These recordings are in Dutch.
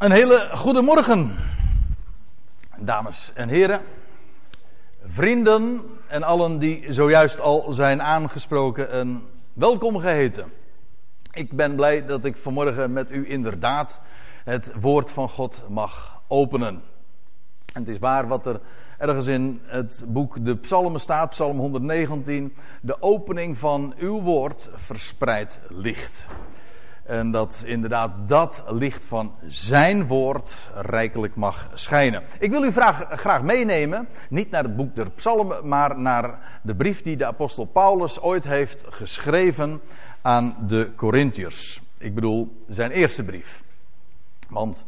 Een hele goede morgen, dames en heren, vrienden en allen die zojuist al zijn aangesproken en welkom geheten. Ik ben blij dat ik vanmorgen met u inderdaad het woord van God mag openen. En het is waar wat er ergens in het boek De Psalmen staat, Psalm 119, de opening van uw woord verspreid ligt. En dat inderdaad dat licht van zijn woord rijkelijk mag schijnen. Ik wil u graag, meenemen, niet naar het boek der psalmen, maar naar de brief die de apostel Paulus ooit heeft geschreven aan de Corinthiërs. Ik bedoel zijn eerste brief. Want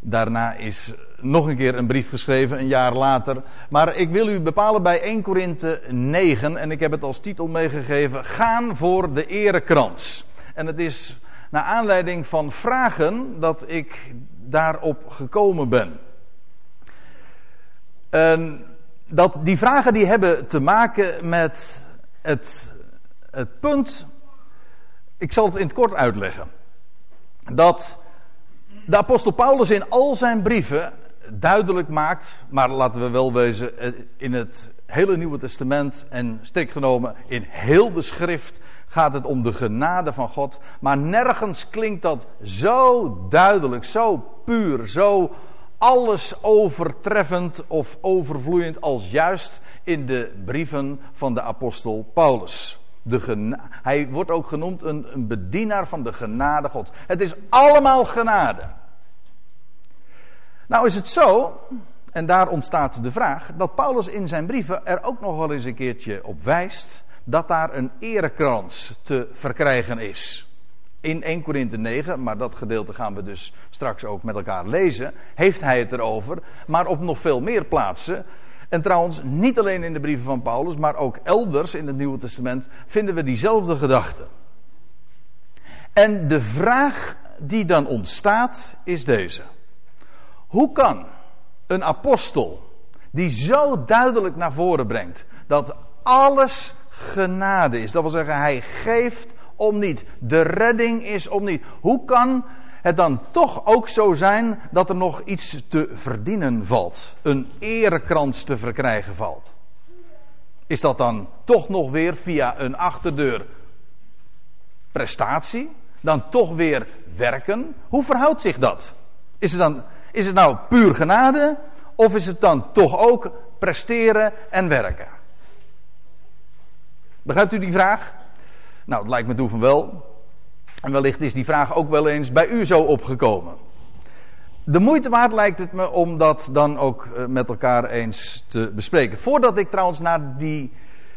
daarna is nog een keer een brief geschreven, een jaar later. Maar ik wil u bepalen bij 1 Korinthe 9 en ik heb het als titel meegegeven, Gaan voor de erekrans. En het is naar aanleiding van vragen dat ik daarop gekomen ben. En dat die vragen die hebben te maken met het, het punt, ik zal het in het kort uitleggen, dat de apostel Paulus in al zijn brieven duidelijk maakt, maar laten we wel wezen, in het hele Nieuwe Testament en strikt genomen in heel de schrift gaat het om de genade van God. Maar nergens klinkt dat zo duidelijk, zo puur, zo alles overtreffend of overvloeiend als juist in de brieven van de apostel Paulus. De hij wordt ook genoemd een, een bedienaar van de genade God. Het is allemaal genade. Nou is het zo, en daar ontstaat de vraag, dat Paulus in zijn brieven er ook nog wel eens een keertje op wijst dat daar een erekrans te verkrijgen is. In 1 Korinthe 9, maar dat gedeelte gaan we dus straks ook met elkaar lezen, heeft hij het erover, maar op nog veel meer plaatsen. En trouwens, niet alleen in de brieven van Paulus, maar ook elders in het Nieuwe Testament vinden we diezelfde gedachte. En de vraag die dan ontstaat is deze. Hoe kan een apostel die zo duidelijk naar voren brengt dat alles genade is. Dat wil zeggen, hij geeft om niet. De redding is om niet. Hoe kan het dan toch ook zo zijn dat er nog iets te verdienen valt? Een erekrans te verkrijgen valt? Is dat dan toch nog weer via een achterdeur prestatie? Dan toch weer werken? Hoe verhoudt zich dat? Is het, dan, is het nou puur genade? Of is het dan toch ook presteren en werken? Begrijpt u die vraag? Nou, het lijkt me toe van wel. En wellicht is die vraag ook wel eens bij u zo opgekomen. De moeite waard lijkt het me om dat dan ook eh, met elkaar eens te bespreken. Voordat ik trouwens naar die,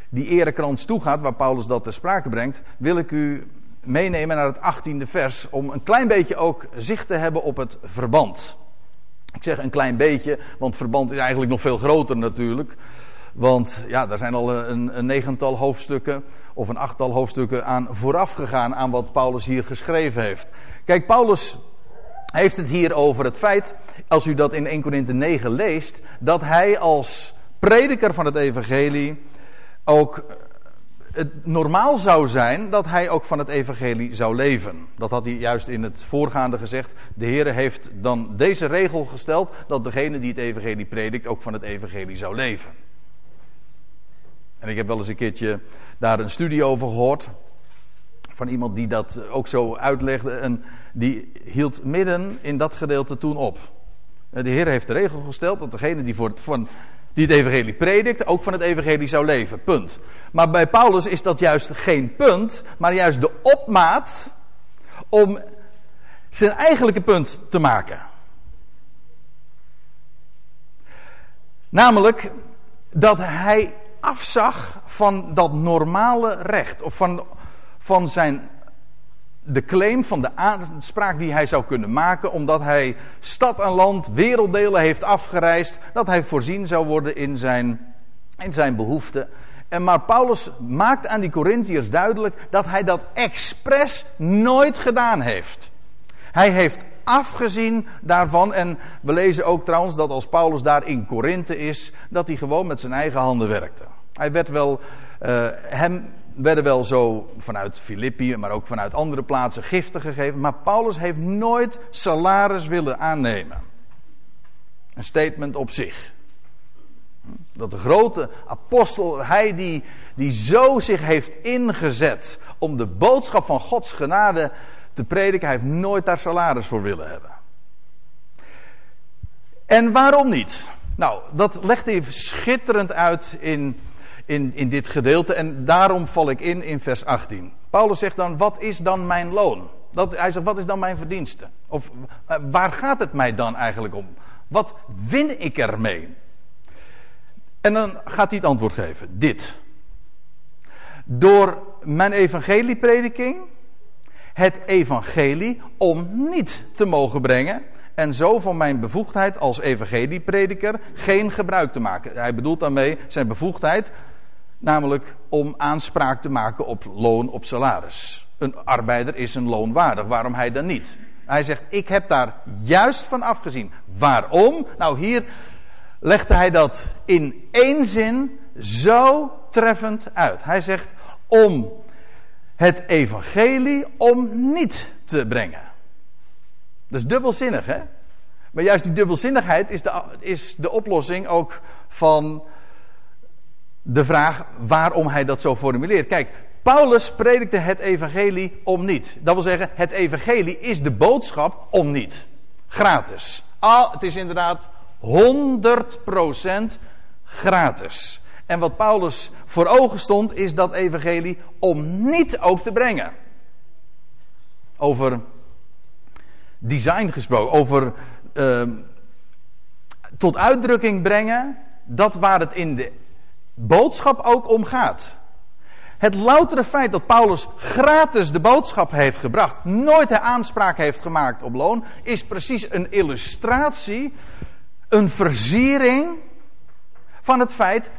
die erekrans toe ga, waar Paulus dat ter sprake brengt, wil ik u meenemen naar het 18e vers om een klein beetje ook zicht te hebben op het verband. Ik zeg een klein beetje, want verband is eigenlijk nog veel groter natuurlijk. Want ja, daar zijn al een, een negental hoofdstukken of een achttal hoofdstukken aan vooraf gegaan aan wat Paulus hier geschreven heeft. Kijk, Paulus heeft het hier over het feit, als u dat in 1 Korinthe 9 leest, dat hij als prediker van het evangelie ook het normaal zou zijn dat hij ook van het evangelie zou leven. Dat had hij juist in het voorgaande gezegd. De Heer heeft dan deze regel gesteld dat degene die het evangelie predikt ook van het evangelie zou leven. En ik heb wel eens een keertje daar een studie over gehoord. Van iemand die dat ook zo uitlegde. En die hield midden in dat gedeelte toen op. De Heer heeft de regel gesteld dat degene die, voor van, die het evangelie predikt, ook van het evangelie zou leven. Punt. Maar bij Paulus is dat juist geen punt, maar juist de opmaat om zijn eigenlijke punt te maken. Namelijk dat hij afzag van dat normale recht. Of van, van zijn, de claim van de aanspraak die hij zou kunnen maken. Omdat hij stad en land, werelddelen heeft afgereisd. Dat hij voorzien zou worden in zijn, in zijn behoeften. En maar Paulus maakt aan die Corinthiërs duidelijk dat hij dat expres nooit gedaan heeft. Hij heeft afgezien daarvan. En we lezen ook trouwens dat als Paulus daar in Korinthe is, dat hij gewoon met zijn eigen handen werkte. Hij werd wel, uh, hem werden wel zo vanuit Filippi, maar ook vanuit andere plaatsen giften gegeven. Maar Paulus heeft nooit salaris willen aannemen. Een statement op zich. Dat de grote apostel, hij die, die zo zich heeft ingezet om de boodschap van Gods genade te prediken, hij heeft nooit daar salaris voor willen hebben. En waarom niet? Nou, dat legt hij schitterend uit in, in, in dit gedeelte en daarom val ik in in vers 18. Paulus zegt dan, wat is dan mijn loon? Dat, hij zegt, wat is dan mijn verdienste? Of eh, waar gaat het mij dan eigenlijk om? Wat win ik ermee? En dan gaat hij het antwoord geven. Dit. Door mijn evangelieprediking, het evangelie om niet te mogen brengen en zo van mijn bevoegdheid als evangelieprediker geen gebruik te maken. Hij bedoelt daarmee zijn bevoegdheid, namelijk om aanspraak te maken op loon, op salaris. Een arbeider is een loon waardig, waarom hij dan niet? Hij zegt, ik heb daar juist van afgezien. Waarom? Nou, hier legde hij dat in één zin zo treffend uit. Hij zegt, om het evangelie om niet te brengen. Dat is dubbelzinnig, hè? Maar juist die dubbelzinnigheid is de, is de oplossing ook van de vraag waarom hij dat zo formuleert. Kijk, Paulus predikte het evangelie om niet. Dat wil zeggen, het evangelie is de boodschap om niet. Gratis. Al, het is inderdaad 100% gratis. En wat Paulus voor ogen stond, is dat evangelie om niet ook te brengen. Over design gesproken, over uh, tot uitdrukking brengen dat waar het in de boodschap ook om gaat. Het loutere feit dat Paulus gratis de boodschap heeft gebracht, nooit de aanspraak heeft gemaakt op loon, is precies een illustratie, een versiering van het feit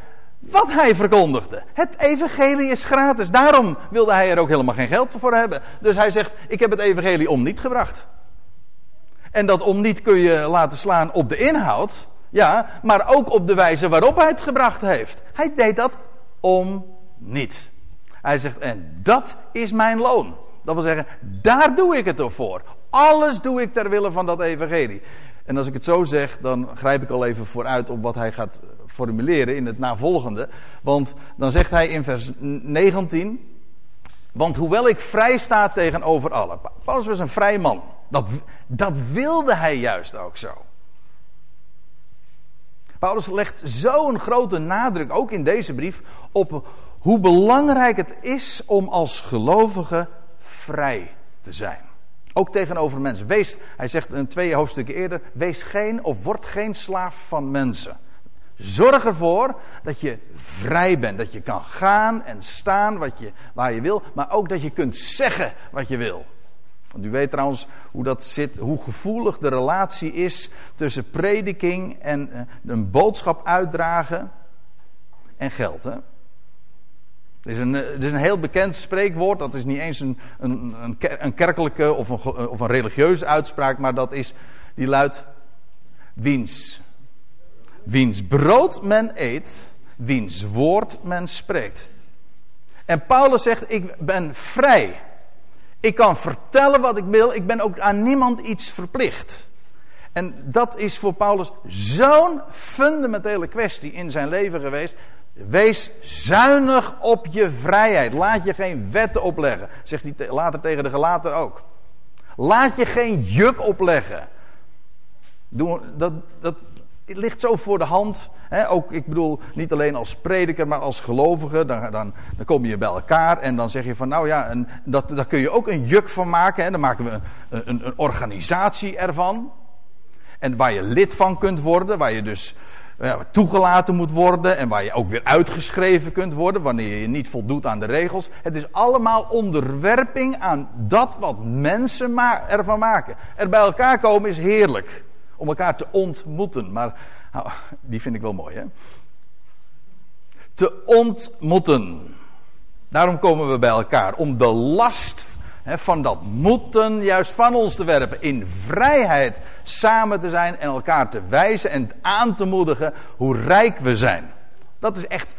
wat hij verkondigde. Het evangelie is gratis. Daarom wilde hij er ook helemaal geen geld voor hebben. Dus hij zegt: Ik heb het evangelie om niet gebracht. En dat om niet kun je laten slaan op de inhoud. Ja, maar ook op de wijze waarop hij het gebracht heeft. Hij deed dat om niet. Hij zegt, en dat is mijn loon. Dat wil zeggen, daar doe ik het voor. Alles doe ik ter wille van dat evangelie. En als ik het zo zeg, dan grijp ik al even vooruit op wat hij gaat formuleren in het navolgende. Want dan zegt hij in vers 19. Want hoewel ik vrij sta tegenover allen. Paulus was een vrij man. Dat, dat wilde hij juist ook zo. Paulus legt zo'n grote nadruk, ook in deze brief, op hoe belangrijk het is om als gelovige vrij te zijn. Ook tegenover mensen. Wees, hij zegt een twee hoofdstukken eerder, wees geen of word geen slaaf van mensen. Zorg ervoor dat je vrij bent. Dat je kan gaan en staan wat je, waar je wil. Maar ook dat je kunt zeggen wat je wil. Want u weet trouwens hoe dat zit, hoe gevoelig de relatie is tussen prediking en eh, een boodschap uitdragen en geld. Hè? Het is, een, het is een heel bekend spreekwoord. Dat is niet eens een, een, een kerkelijke of een, of een religieuze uitspraak, maar dat is, die luidt: wiens wiens brood men eet, wiens woord men spreekt. En Paulus zegt: Ik ben vrij. Ik kan vertellen wat ik wil. Ik ben ook aan niemand iets verplicht. En dat is voor Paulus zo'n fundamentele kwestie in zijn leven geweest. Wees zuinig op je vrijheid. Laat je geen wetten opleggen. Zegt hij later tegen de gelaten ook. Laat je geen juk opleggen. Dat, dat, ligt zo voor de hand. Ook, ik bedoel, niet alleen als prediker, maar als gelovige. Dan, dan, dan kom je bij elkaar en dan zeg je van, nou ja, en dat, daar kun je ook een juk van maken. Dan maken we een, een, een, organisatie ervan. En waar je lid van kunt worden, waar je dus ja, toegelaten moet worden. En waar je ook weer uitgeschreven kunt worden, wanneer je niet voldoet aan de regels. Het is allemaal onderwerping aan dat wat mensen ervan maken. Er bij elkaar komen is heerlijk om elkaar te ontmoeten. Maar nou, die vind ik wel mooi, hè? Te ontmoeten. Daarom komen we bij elkaar. Om de last van dat moeten juist van ons te werpen. In vrijheid samen te zijn en elkaar te wijzen en aan te moedigen hoe rijk we zijn. Dat is echt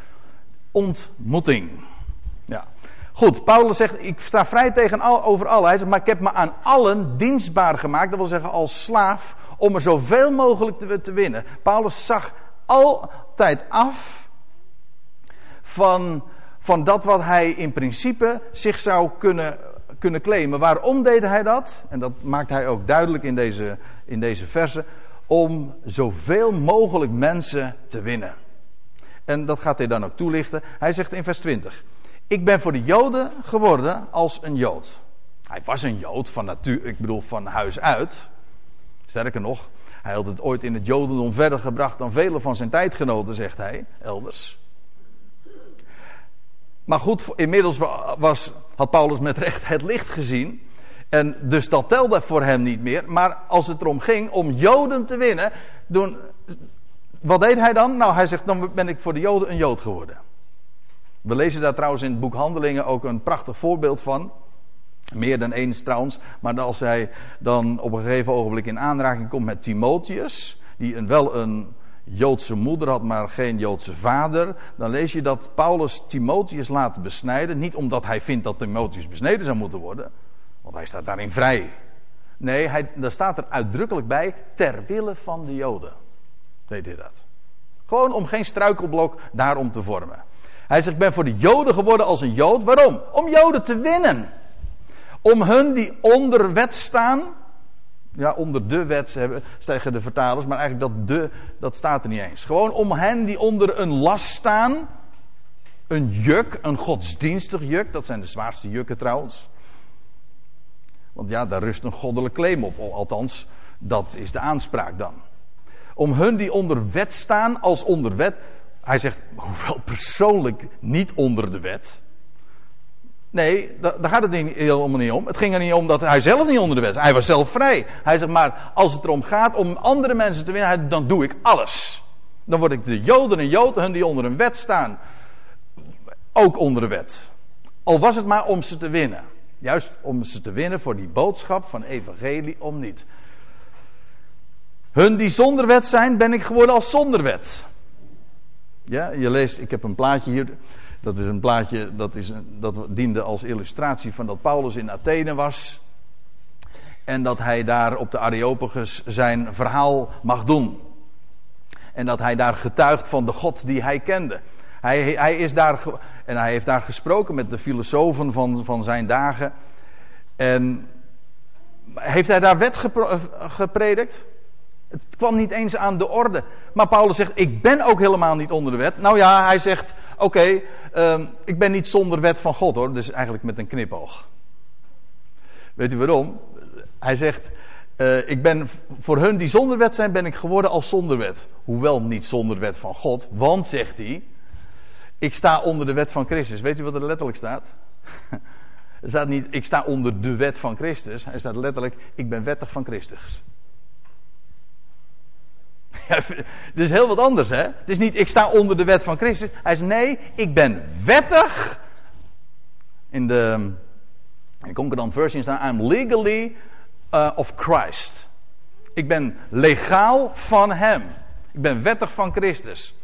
ontmoeting. Ja. Goed, Paulus zegt, ik sta vrij tegen al, over alle. Hij zegt, maar ik heb me aan allen dienstbaar gemaakt. Dat wil zeggen als slaaf, om er zoveel mogelijk te, te winnen. Paulus zag altijd af van, van dat wat hij in principe zich zou kunnen, kunnen claimen. Waarom deed hij dat? En dat maakt hij ook duidelijk in deze, in deze verse. Om zoveel mogelijk mensen te winnen. En dat gaat hij dan ook toelichten. Hij zegt in vers 20. Ik ben voor de Joden geworden als een Jood. Hij was een Jood van natuur, ik bedoel van huis uit. Sterker nog, hij had het ooit in het Jodendom verder gebracht dan vele van zijn tijdgenoten, zegt hij, elders. Maar goed, inmiddels was, had Paulus met recht het licht gezien. En dus dat telde voor hem niet meer. Maar als het erom ging om Joden te winnen, wat deed hij dan? Nou, hij zegt, dan ben ik voor de Joden een Jood geworden. We lezen daar trouwens in het boek Handelingen ook een prachtig voorbeeld van. Meer dan eens trouwens. Maar als hij dan op een gegeven ogenblik in aanraking komt met Timotheus. Die een, wel een Joodse moeder had, maar geen Joodse vader. Dan lees je dat Paulus Timotheus laat besnijden. Niet omdat hij vindt dat Timotheus besneden zou moeten worden. Want hij staat daarin vrij. Nee, hij, daar staat er uitdrukkelijk bij. Ter wille van de Joden. Deed hij dat. Gewoon om geen struikelblok daarom te vormen. Hij zegt, ik ben voor de Joden geworden als een Jood. Waarom? Om Joden te winnen. Om hun die onder wet staan. Ja, onder de wet zeggen de vertalers, maar eigenlijk dat de, dat staat er niet eens. Gewoon om hen die onder een last staan. Een juk, een godsdienstig juk. Dat zijn de zwaarste jukken trouwens. Want ja, daar rust een goddelijk claim op. Althans, dat is de aanspraak dan. Om hun die onder wet staan als onder wet. Hij zegt, hoewel persoonlijk niet onder de wet. Nee, daar gaat het niet, helemaal niet om. Het ging er niet om dat hij zelf niet onder de wet. Hij was zelf vrij. Hij zegt, maar als het erom gaat om andere mensen te winnen, dan doe ik alles. Dan word ik de Joden en Joden, hun die onder een wet staan, ook onder de wet. Al was het maar om ze te winnen. Juist om ze te winnen voor die boodschap van evangelie om niet. Hun die zonder wet zijn, ben ik geworden als zonder wet. Ja, je leest, ik heb een plaatje hier. Dat is een plaatje dat, is, dat diende als illustratie van dat Paulus in Athene was. En dat hij daar op de Areopagus zijn verhaal mag doen. En dat hij daar getuigt van de God die hij kende. Hij, hij is daar, en hij heeft daar gesproken met de filosofen van, van zijn dagen. En heeft hij daar wet gepredikt? Het kwam niet eens aan de orde. Maar Paulus zegt: Ik ben ook helemaal niet onder de wet. Nou ja, hij zegt: Oké, ehm, ik ben niet zonder wet van God hoor. Dus eigenlijk met een knipoog. Weet u waarom? Hij zegt: uh, Ik ben voor hun die zonder wet zijn, ben ik geworden als zonder wet. Hoewel niet zonder wet van God. Want, zegt hij: Ik sta onder de wet van Christus. Weet u wat er letterlijk staat? Er staat niet: Ik sta onder de wet van Christus. Hij staat letterlijk: Ik ben wettig van Christus. Dus heel wat anders, hè? Het is niet, ik sta onder de wet van Christus. Hij zegt, nee, ik ben wettig. In de, in Concordant version staat, I'm legally uh, of Christ. Ik ben legaal van hem. Ik ben wettig van Christus.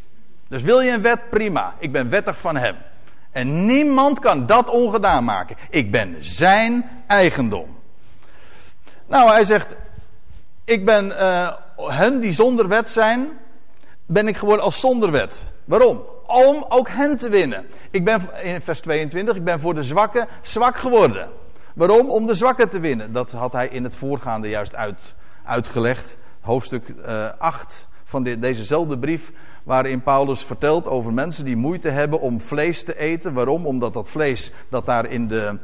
Dus wil je een wet, prima. Ik ben wettig van hem. En niemand kan dat ongedaan maken. Ik ben zijn eigendom. Nou, hij zegt, ik ben uh, hen die zonder wet zijn, ben ik geworden als zonder wet. Waarom? Om ook hen te winnen. Ik ben in vers 22, ik ben voor de zwakken zwak geworden. Waarom? Om de zwakken te winnen. Dat had hij in het voorgaande juist uit, uitgelegd. Hoofdstuk uh, eh, 8 van de, dezezelfde brief. Waarin Paulus vertelt over mensen die moeite hebben om vlees te eten. Waarom? Omdat dat vlees dat daar in de,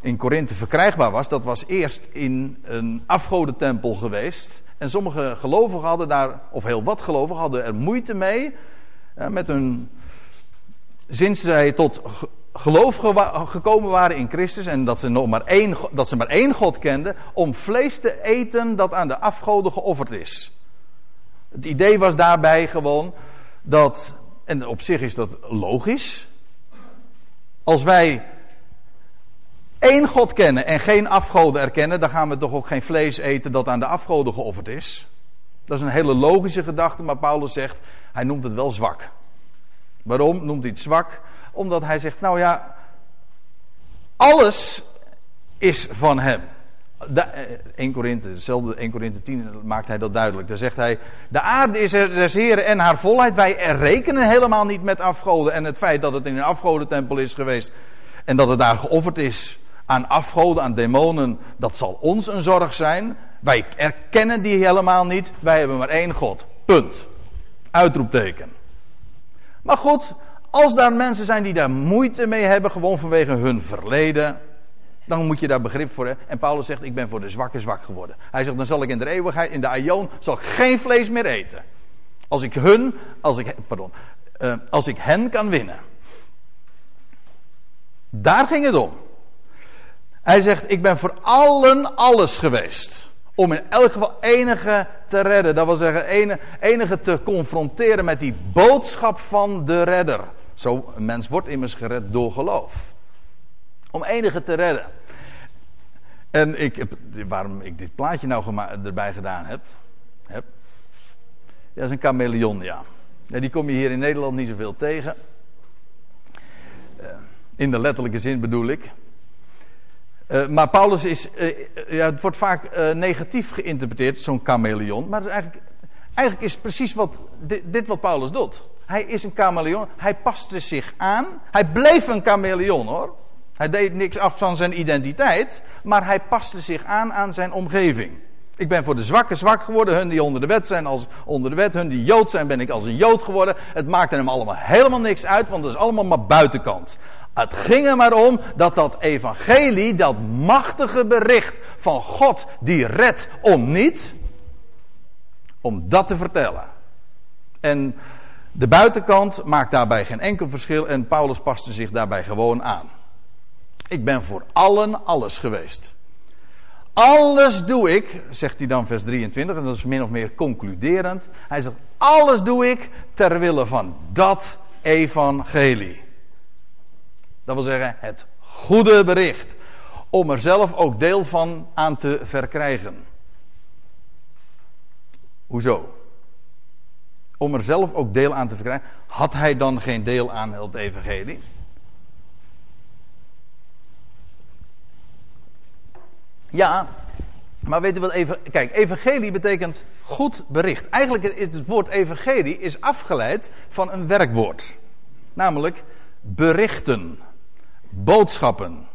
in Korinthe verkrijgbaar was, dat was eerst in een afgodentempel geweest. En sommige gelovigen hadden daar, of heel wat gelovigen hadden er moeite mee. met hun, sinds zij tot geloof gekomen waren in Christus en dat ze, nog maar één, dat ze maar één God kenden, om vlees te eten dat aan de afgoden geofferd is. Het idee was daarbij gewoon dat, en op zich is dat logisch, als wij één God kennen en geen afgoden erkennen, dan gaan we toch ook geen vlees eten dat aan de afgoden geofferd is. Dat is een hele logische gedachte, maar Paulus zegt, hij noemt het wel zwak. Waarom noemt hij het zwak? Omdat hij zegt, nou ja, alles is van hem. De, 1 Korinthe, hetzelfde 1 Korinthe 10 maakt hij dat duidelijk. Daar zegt hij, de aarde is er des Heren en haar volheid. Wij rekenen helemaal niet met afgoden. En het feit dat het in een afgodentempel is geweest. En dat het daar geofferd is aan afgoden, aan demonen. Dat zal ons een zorg zijn. Wij erkennen die helemaal niet. Wij hebben maar één God. Punt. Uitroepteken. Maar goed, als daar mensen zijn die daar moeite mee hebben, gewoon vanwege hun verleden, dan moet je daar begrip voor hebben. En Paulus zegt, ik ben voor de zwakke zwak geworden. Hij zegt, dan zal ik in de eeuwigheid, in de aion, zal ik geen vlees meer eten. Als ik hun, als ik, pardon, uh, als ik hen kan winnen. Daar ging het om. Hij zegt, ik ben voor allen alles geweest. Om in elk geval enige te redden. Dat wil zeggen, enige, te confronteren met die boodschap van de redder. Zo, een mens wordt immers gered door geloof. Om enige te redden. En ik heb, waarom ik dit plaatje nou erbij gedaan heb, heb. Dat is een chameleon, ja. ja. Die kom je hier in Nederland niet zoveel tegen. Uh, in de letterlijke zin bedoel ik. Uh, maar Paulus is, uh, ja, het wordt vaak negatief geïnterpreteerd, zo'n chameleon. Maar is eigenlijk, eigenlijk is precies wat, dit, dit wat Paulus doet. Hij is een chameleon. Hij paste zich aan. Hij bleef een chameleon hoor. Hij deed niks af van zijn identiteit. Maar hij paste zich aan aan zijn omgeving. Ik ben voor de zwakken zwak geworden. Hun die onder de wet zijn als onder de wet. Hun die jood zijn ben ik als een jood geworden. Het maakte hem allemaal helemaal niks uit. Want het is allemaal maar buitenkant. Het ging er maar om dat dat evangelie, dat machtige bericht van God die redt om niet, om dat te vertellen. En de buitenkant maakt daarbij geen enkel verschil en Paulus paste zich daarbij gewoon aan. Ik ben voor allen alles geweest. Alles doe ik, zegt hij dan vers 23, en dat is min of meer concluderend. Hij zegt, alles doe ik ter wille van dat evangelie. Dat wil zeggen, het goede bericht. Om er zelf ook deel van aan te verkrijgen. Hoezo? om er zelf ook deel aan te verkrijgen, had hij dan geen deel aan het evangelie? Ja, maar weet u wat even. Kijk, evangelie betekent goed bericht. Eigenlijk is het woord evangelie is afgeleid van een werkwoord. Namelijk berichten, boodschappen,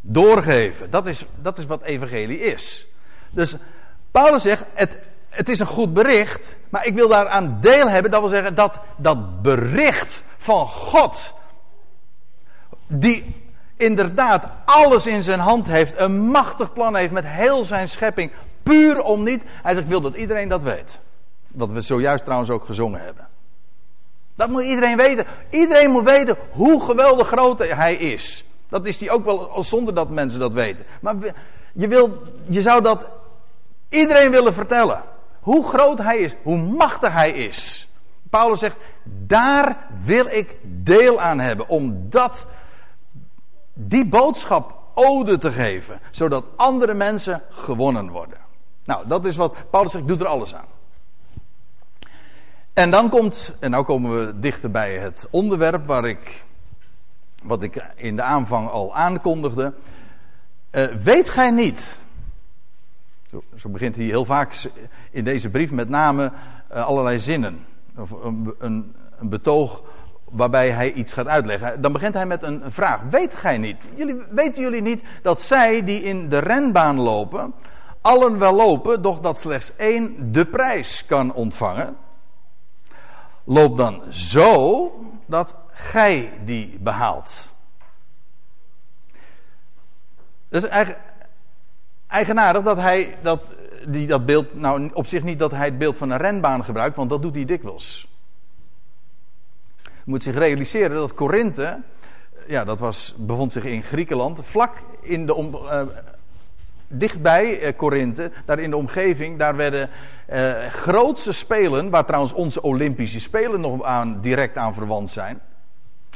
doorgeven. Dat is, dat is wat evangelie is. Dus Paulus zegt, het het is een goed bericht, maar ik wil daaraan deel hebben. Dat wil zeggen dat dat bericht van God, die inderdaad alles in zijn hand heeft, een machtig plan heeft met heel zijn schepping, puur om niet. Hij zegt, ik wil dat iedereen dat weet. Wat we zojuist trouwens ook gezongen hebben. Dat moet iedereen weten. Iedereen moet weten hoe geweldig groot hij is. Dat is hij ook wel zonder dat mensen dat weten. Maar je, wil, je zou dat iedereen willen vertellen. Hoe groot hij is, hoe machtig hij is. Paulus zegt, daar wil ik deel aan hebben. Om dat, die boodschap ode te geven. Zodat andere mensen gewonnen worden. Nou, dat is wat Paulus zegt, doe er alles aan. En dan komt, en nou komen we dichter bij het onderwerp waar ik, wat ik in de aanvang al aankondigde. Uh, weet gij niet zo, zo, begint hij heel vaak in deze brief met name uh, allerlei zinnen. Of een, een, een, betoog waarbij hij iets gaat uitleggen. Dan begint hij met een, een vraag. Weet gij niet? Jullie, weten jullie niet dat zij die in de renbaan lopen, allen wel lopen, doch dat slechts één de prijs kan ontvangen? Loop dan zo dat gij die behaalt. Dat is eigenaardig dat hij dat, die, dat beeld, nou op zich niet dat hij het beeld van een renbaan gebruikt, want dat doet hij dikwijls. Je moet zich realiseren dat Korinthe, ja, dat was, bevond zich in Griekenland, vlak in de uh, dichtbij uh, Korinthe, daar in de omgeving, daar werden uh, grootste spelen, waar trouwens onze Olympische Spelen nog aan, direct aan verwant zijn,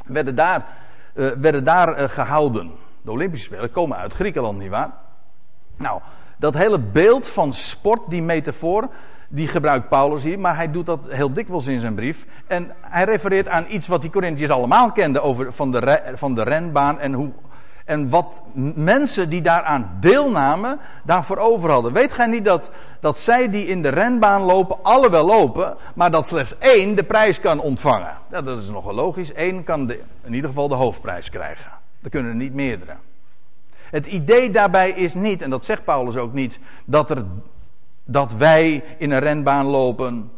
werden daar, werden daar gehouden. De Olympische Spelen komen uit Griekenland, nietwaar? Nou, dat hele beeld van sport, die metafoor, die gebruikt Paulus hier, maar hij doet dat heel dikwijls in zijn brief. En hij refereert aan iets wat die Corinthiërs allemaal kenden over, van, de, van de renbaan en hoe, En wat mensen die daaraan deelnamen, daarvoor over hadden. Weet gij niet dat, dat zij die in de renbaan lopen, alle wel lopen, maar dat slechts één de prijs kan ontvangen? Ja, dat is nogal logisch. Eén kan in ieder geval de hoofdprijs krijgen. Er kunnen er niet meerdere. Het idee daarbij is niet, en dat zegt Paulus ook niet, dat, er, dat wij in een renbaan lopen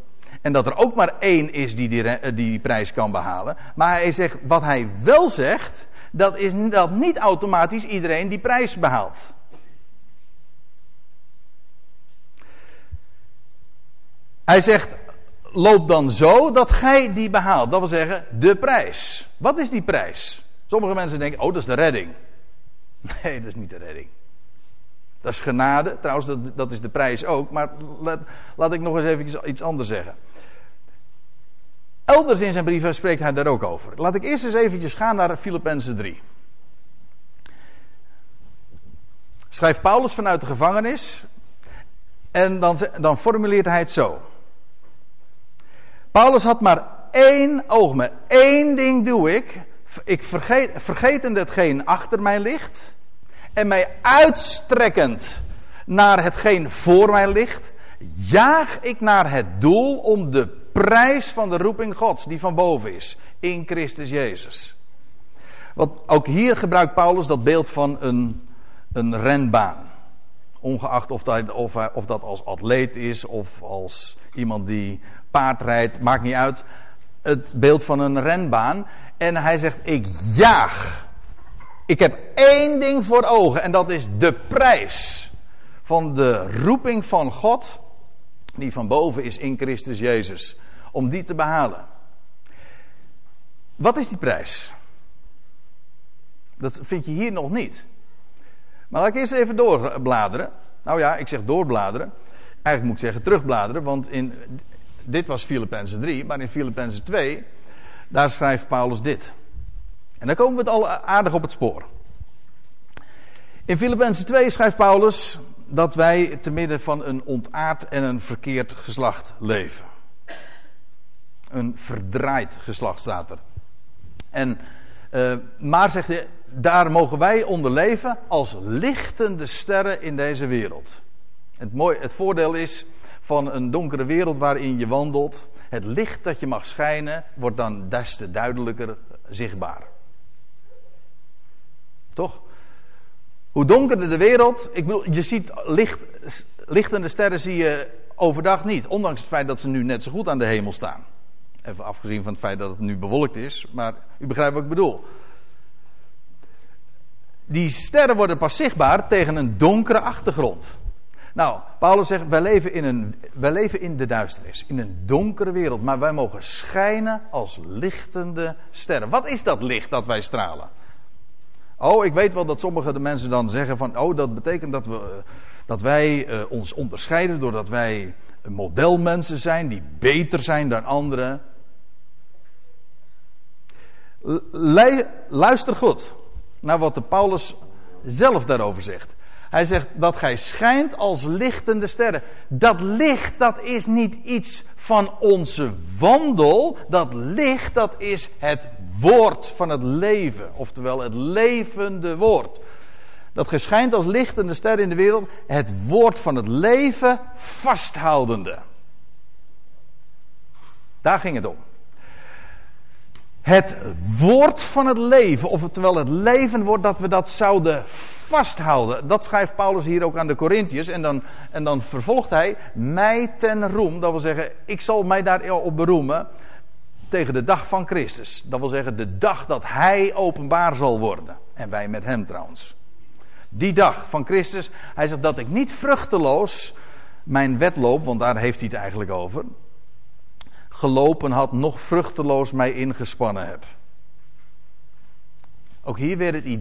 en dat er ook maar één is die, die prijs kan behalen. Maar hij zegt, wat hij wel zegt, dat is dat niet automatisch iedereen die prijs behaalt. Hij zegt, loop dan zo dat gij die behaalt. Dat wil zeggen, de prijs. Wat is die prijs? Sommige mensen denken, oh, dat is de redding. Nee, dat is niet de redding. Dat is genade. Trouwens, dat, dat is de prijs ook. Maar laat, laat ik nog eens even iets anders zeggen. Elders in zijn brieven spreekt hij daar ook over. Laat ik eerst eens eventjes gaan naar Filippenzen 3. Schrijft Paulus vanuit de gevangenis. En dan, dan formuleert hij het zo. Paulus had maar één oogmerk. Eén ding doe ik. Ik vergeet, vergetend hetgeen achter mij ligt. En mij uitstrekkend naar hetgeen voor mij ligt. Jaag ik naar het doel om de prijs van de roeping Gods, die van boven is, in Christus Jezus. Want ook hier gebruikt Paulus dat beeld van een, een renbaan. Ongeacht of dat, of, of dat als atleet is of als iemand die paard rijdt, maakt niet uit. Het beeld van een renbaan. En hij zegt: Ik jaag. Ik heb één ding voor ogen en dat is de prijs van de roeping van God die van boven is in Christus Jezus. Om die te behalen. Wat is die prijs? Dat vind je hier nog niet. Maar laat ik eerst even doorbladeren. Nou ja, ik zeg doorbladeren. Eigenlijk moet ik zeggen terugbladeren, want in, dit was Filippenzen 3, maar in Filippenzen 2, daar schrijft Paulus dit. En dan komen we het al aardig op het spoor. In Filippenzen 2 schrijft Paulus, dat wij te midden van een ontaard en een verkeerd geslacht leven. Een verdraaid geslacht staat er. En, uh, maar zegt hij, daar mogen wij onder leven als lichtende sterren in deze wereld. Het, mooi, het voordeel is van een donkere wereld waarin je wandelt. Het licht dat je mag schijnen wordt dan des te duidelijker zichtbaar. Toch? Hoe donkerder de wereld, ik bedoel, je ziet licht, lichtende sterren zie je overdag niet. Ondanks het feit dat ze nu net zo goed aan de hemel staan. Even afgezien van het feit dat het nu bewolkt is, maar u begrijpt wat ik bedoel. Die sterren worden pas zichtbaar tegen een donkere achtergrond. Nou, Paulus zegt, wij leven, in een, wij leven in de duisternis, in een donkere wereld, maar wij mogen schijnen als lichtende sterren. Wat is dat licht dat wij stralen? Oh, ik weet wel dat sommige de mensen dan zeggen van, oh, dat betekent dat, we, dat wij uh, ons onderscheiden doordat wij modelmensen zijn die beter zijn dan anderen. luister goed naar wat de Paulus zelf daarover zegt. Hij zegt dat gij schijnt als lichtende sterren. Dat licht, dat is niet iets van onze wandel. Dat licht, dat is het woord van het leven. Oftewel het levende woord. Dat gij schijnt als lichtende ster in de wereld. Het woord van het leven vasthoudende. Daar ging het om. Het woord van het leven, oftewel het leven wordt dat we dat zouden vasthouden. Dat schrijft Paulus hier ook aan de Corinthiërs. En dan, en dan vervolgt hij mij ten roem. Dat wil zeggen, ik zal mij daarop beroemen tegen de dag van Christus. Dat wil zeggen, de dag dat hij openbaar zal worden. En wij met hem trouwens. Die dag van Christus. Hij zegt dat ik niet vruchteloos mijn wedloop, want daar heeft hij het eigenlijk over. Gelopen had, nog vruchteloos mij ingespannen heb. Ook hier weer het idee.